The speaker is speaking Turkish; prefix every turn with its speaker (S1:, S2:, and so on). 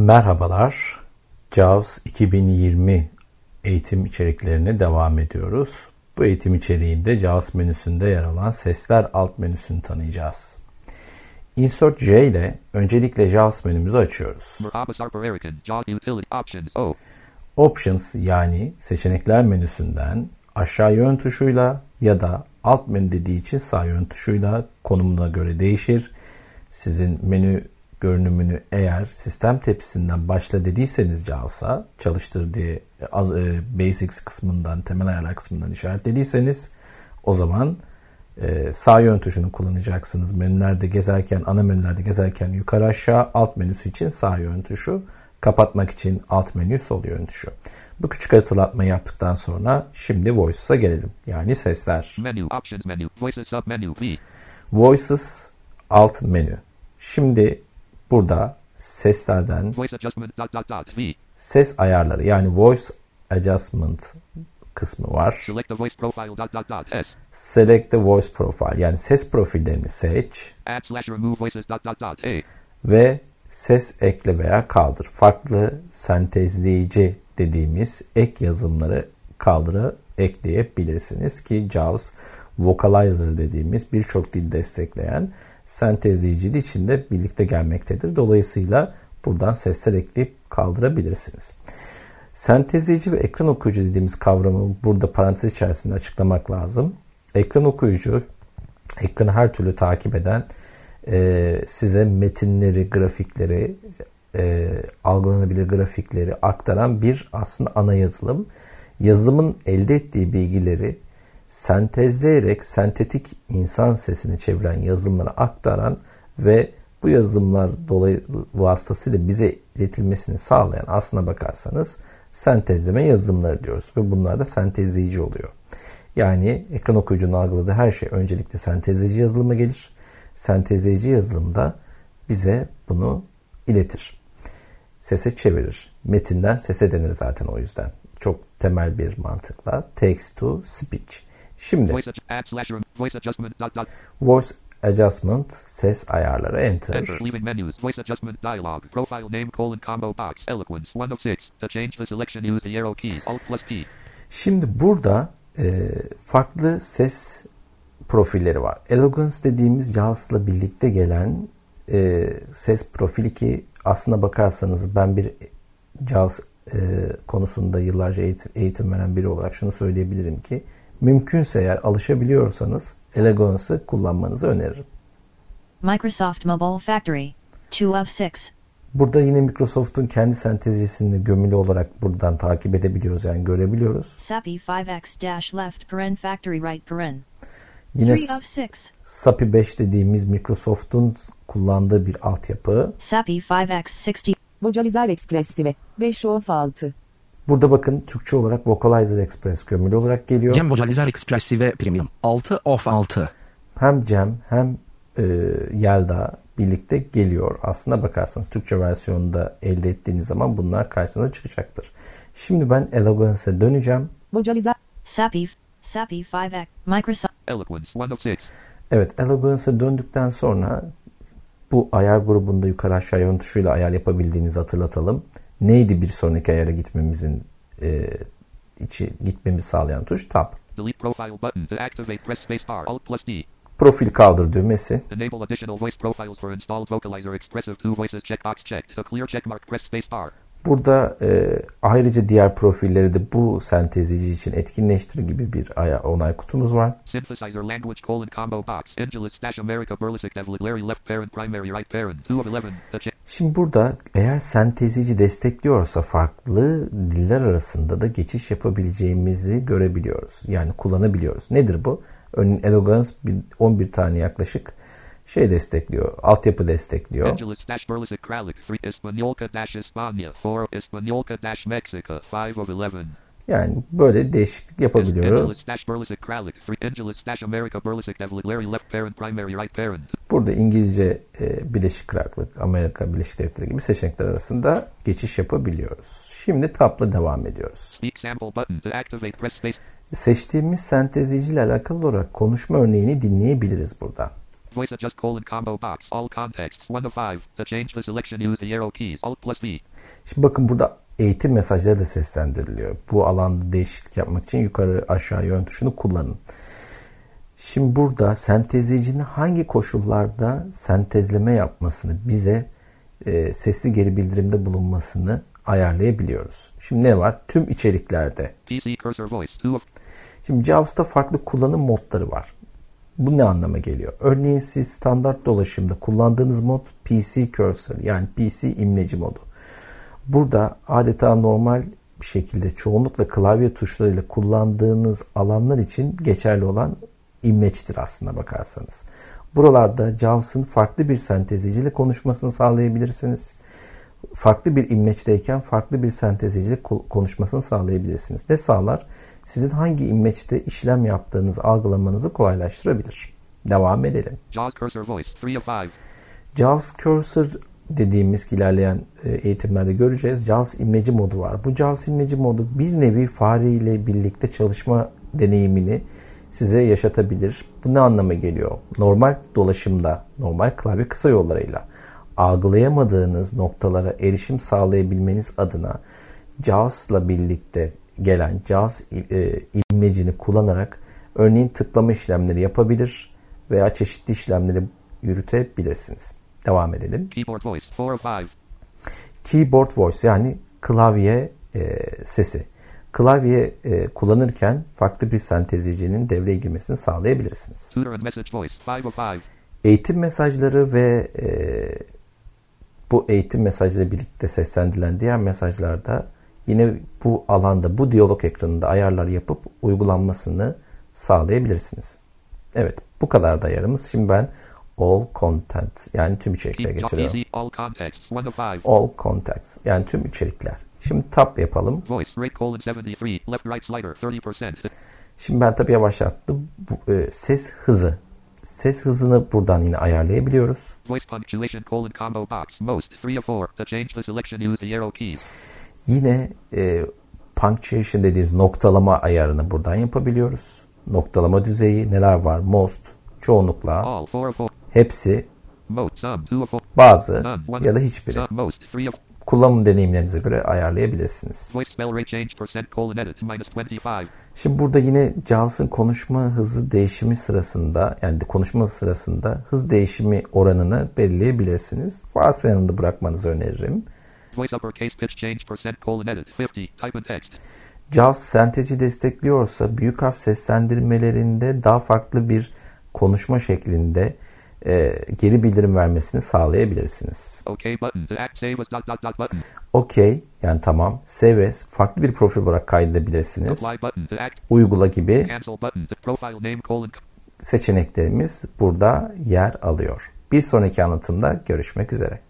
S1: Merhabalar. JAWS 2020 eğitim içeriklerine devam ediyoruz. Bu eğitim içeriğinde JAWS menüsünde yer alan sesler alt menüsünü tanıyacağız. Insert J ile öncelikle JAWS menümüzü açıyoruz. Options yani seçenekler menüsünden aşağı yön tuşuyla ya da alt menü dediği için sağ yön tuşuyla konumuna göre değişir. Sizin menü görünümünü eğer sistem tepkisinden başla dediyseniz JAWS'a çalıştır diye az, e, basics kısmından temel ayarlar kısmından işaretlediyseniz o zaman e, sağ yön tuşunu kullanacaksınız. Menülerde gezerken ana menülerde gezerken yukarı aşağı alt menüsü için sağ yön tuşu kapatmak için alt menü sol yön tuşu. Bu küçük hatırlatma yaptıktan sonra şimdi Voices'a gelelim. Yani sesler. Menu, options menu, voices sub menu, V. Voices alt menü. Şimdi Burada seslerden ses ayarları yani voice adjustment kısmı var. Select the voice profile dot dot dot S. Select the voice profile yani ses profillerini seç. Add slash remove voices dot dot dot A. Ve ses ekle veya kaldır. Farklı sentezleyici dediğimiz ek yazımları kaldıra ekleyebilirsiniz ki JAWS Vocalizer dediğimiz birçok dil destekleyen sentezleyicili içinde birlikte gelmektedir. Dolayısıyla buradan sesler ekleyip kaldırabilirsiniz. Sentezleyici ve ekran okuyucu dediğimiz kavramı burada parantez içerisinde açıklamak lazım. Ekran okuyucu ekranı her türlü takip eden e, size metinleri, grafikleri, e, algılanabilir grafikleri aktaran bir aslında ana yazılım. Yazılımın elde ettiği bilgileri sentezleyerek sentetik insan sesini çeviren yazılımlara aktaran ve bu yazılımlar dolayı vasıtasıyla bize iletilmesini sağlayan aslına bakarsanız sentezleme yazılımları diyoruz ve bunlar da sentezleyici oluyor. Yani ekran okuyucunun algıladığı her şey öncelikle sentezleyici yazılıma gelir. Sentezleyici yazılımda bize bunu iletir. Sese çevirir. Metinden sese denir zaten o yüzden. Çok temel bir mantıkla text to speech. Şimdi voice adjustment, dot, dot. voice adjustment ses ayarları enter. enter. Leaving menus voice adjustment dialog profile name colon combo box eloquence 1 of 6 to change the selection use the arrow keys alt plus P. Şimdi burada e, farklı ses profilleri var. Eloquence dediğimiz JAWS'la birlikte gelen e, ses profili ki aslına bakarsanız ben bir JAWS e, konusunda yıllarca eğitim, eğitim veren biri olarak şunu söyleyebilirim ki Mümkünse eğer alışabiliyorsanız Elegance'ı kullanmanızı öneririm. Microsoft Mobile Factory 2 of 6 Burada yine Microsoft'un kendi sentezcisini gömülü olarak buradan takip edebiliyoruz yani görebiliyoruz. SAPI 5x left paren factory right paren. Yine SAPI 5 dediğimiz Microsoft'un kullandığı bir altyapı. SAPI 5x 60 Vocalizer Expressive 5 of 6 Burada bakın Türkçe olarak Vocalizer Express gömülü olarak geliyor.
S2: Cem Vocalizer Expressive Premium 6 of 6.
S1: Hem Cem hem e, Yelda birlikte geliyor. Aslında bakarsanız Türkçe versiyonunda elde ettiğiniz zaman bunlar karşınıza çıkacaktır. Şimdi ben Eloquence'e döneceğim. Vocalizer SAPI SAPI 5X Microsoft Eloquence 1 of 6. Evet Eloquence'e döndükten sonra bu ayar grubunda yukarı aşağı yön tuşuyla ayar yapabildiğinizi hatırlatalım neydi bir sonraki ayara gitmemizin e, içi gitmemizi sağlayan tuş tab. Delete profile button to activate press space bar alt plus D. Profil kaldır düğmesi. Enable additional voice profiles for installed vocalizer expressive two voices checkbox checked. To clear checkmark press space bar. Burada e, ayrıca diğer profilleri de bu sentezici için etkinleştir gibi bir onay kutumuz var. Synthesizer language colon combo box. Angelus dash America Burleson Larry left parent primary right parent. 2 of 11. Şimdi burada eğer sentezici destekliyorsa farklı diller arasında da geçiş yapabileceğimizi görebiliyoruz. Yani kullanabiliyoruz. Nedir bu? Örneğin Eloquence 11 tane yaklaşık şey destekliyor, altyapı destekliyor. Angeles dash Berlisic Kralik, Espanolca dash España, for Espanolca dash Mexico, 5 of 11. Yani böyle değişiklik yapabiliyorum. Burada İngilizce e, Birleşik Krallık, Amerika Birleşik Devletleri gibi seçenekler arasında geçiş yapabiliyoruz. Şimdi tabla devam ediyoruz. Seçtiğimiz sentezleyici ile alakalı olarak konuşma örneğini dinleyebiliriz burada.
S3: Voice adjust colon combo box. All contexts. 1 of 5. To change the selection use the arrow keys. Alt plus V.
S1: Şimdi bakın burada eğitim mesajları da seslendiriliyor. Bu alanda değişiklik yapmak için yukarı aşağı yön tuşunu kullanın. Şimdi burada sentezleyicinin hangi koşullarda sentezleme yapmasını bize e, sesli geri bildirimde bulunmasını ayarlayabiliyoruz. Şimdi ne var? Tüm içeriklerde.
S3: PC cursor voice. 2 of
S1: Şimdi JAWS'ta farklı kullanım modları var. Bu ne anlama geliyor? Örneğin siz standart dolaşımda kullandığınız mod PC cursor yani PC imleci modu. Burada adeta normal bir şekilde çoğunlukla klavye tuşlarıyla kullandığınız alanlar için geçerli olan imleçtir aslında bakarsanız. Buralarda JAWS'ın farklı bir senteziciyle konuşmasını sağlayabilirsiniz. Farklı bir imleçteyken farklı bir senteziciyle ko- konuşmasını sağlayabilirsiniz. Ne sağlar? Sizin hangi imleçte işlem yaptığınızı algılamanızı kolaylaştırabilir. Devam edelim.
S3: JAWS cursor voice. 3 of 5.
S1: JAWS Cursor dediğimiz ilerleyen e, eğitimlerde göreceğiz. JAWS imleci modu var. Bu JAWS imleci modu bir nevi fare ile birlikte çalışma deneyimini size yaşatabilir. Bu ne anlama geliyor? Normal dolaşımda, normal klavye kısa yollarıyla algılayamadığınız noktalara erişim sağlayabilmeniz adına JAWS'la birlikte gelen JAWS e, imlecini kullanarak örneğin tıklama işlemleri yapabilir veya çeşitli işlemleri yürütebilirsiniz. Devam edelim.
S3: Keyboard voice. 4 of 5.
S1: Keyboard voice yani klavye e, sesi. Klavye e, kullanırken farklı bir sentezicinin devreye girmesini sağlayabilirsiniz.
S3: Voice. 5 of 5.
S1: Eğitim mesajları ve e, bu eğitim mesajları birlikte seslendirilen diğer mesajlarda yine bu alanda, bu diyalog ekranında ayarlar yapıp uygulanmasını sağlayabilirsiniz. Evet, bu kadar da ayarımız. Şimdi ben all content yani tüm içerikleri
S3: Keep
S1: getiriyorum.
S3: All contexts. 1 of 5.
S1: All contacts yani tüm içerikler. Şimdi tab yapalım.
S3: Voice rate colon 73. Left right slider 30%.
S1: Şimdi ben tabii yavaşlattım. E, ses hızı. Ses hızını buradan yine ayarlayabiliyoruz.
S3: Voice punctuation colon combo box. Most 3 of 4. To change the selection use the arrow keys.
S1: Yine e, punctuation dediğimiz noktalama ayarını buradan yapabiliyoruz. Noktalama düzeyi neler var? Most, çoğunlukla,
S3: All 4 of 4.
S1: hepsi,
S3: Most some 2 of 4.
S1: bazı
S3: None 1.
S1: ya da hiçbiri.
S3: Some most 3 of
S1: Kullanım deneyimlerinize göre ayarlayabilirsiniz.
S3: Voice spell rate change percent colon edit minus 25.
S1: Şimdi burada yine JAWS'ın konuşma hızı değişimi sırasında yani konuşma sırasında hız değişimi oranını belirleyebilirsiniz. Varsayımında bırakmanızı öneririm.
S3: Voice uppercase pitch change percent colon edit 50. Type in text.
S1: JAWS sentezi destekliyorsa büyük harf seslendirmelerinde daha farklı bir konuşma şeklinde e, geri bildirim vermesini sağlayabilirsiniz.
S3: OK button to act save as dot dot dot button.
S1: OK yani tamam. Save as farklı bir profil olarak kaydedebilirsiniz. Uygula gibi seçeneklerimiz burada yer alıyor. Bir sonraki anlatımda görüşmek üzere.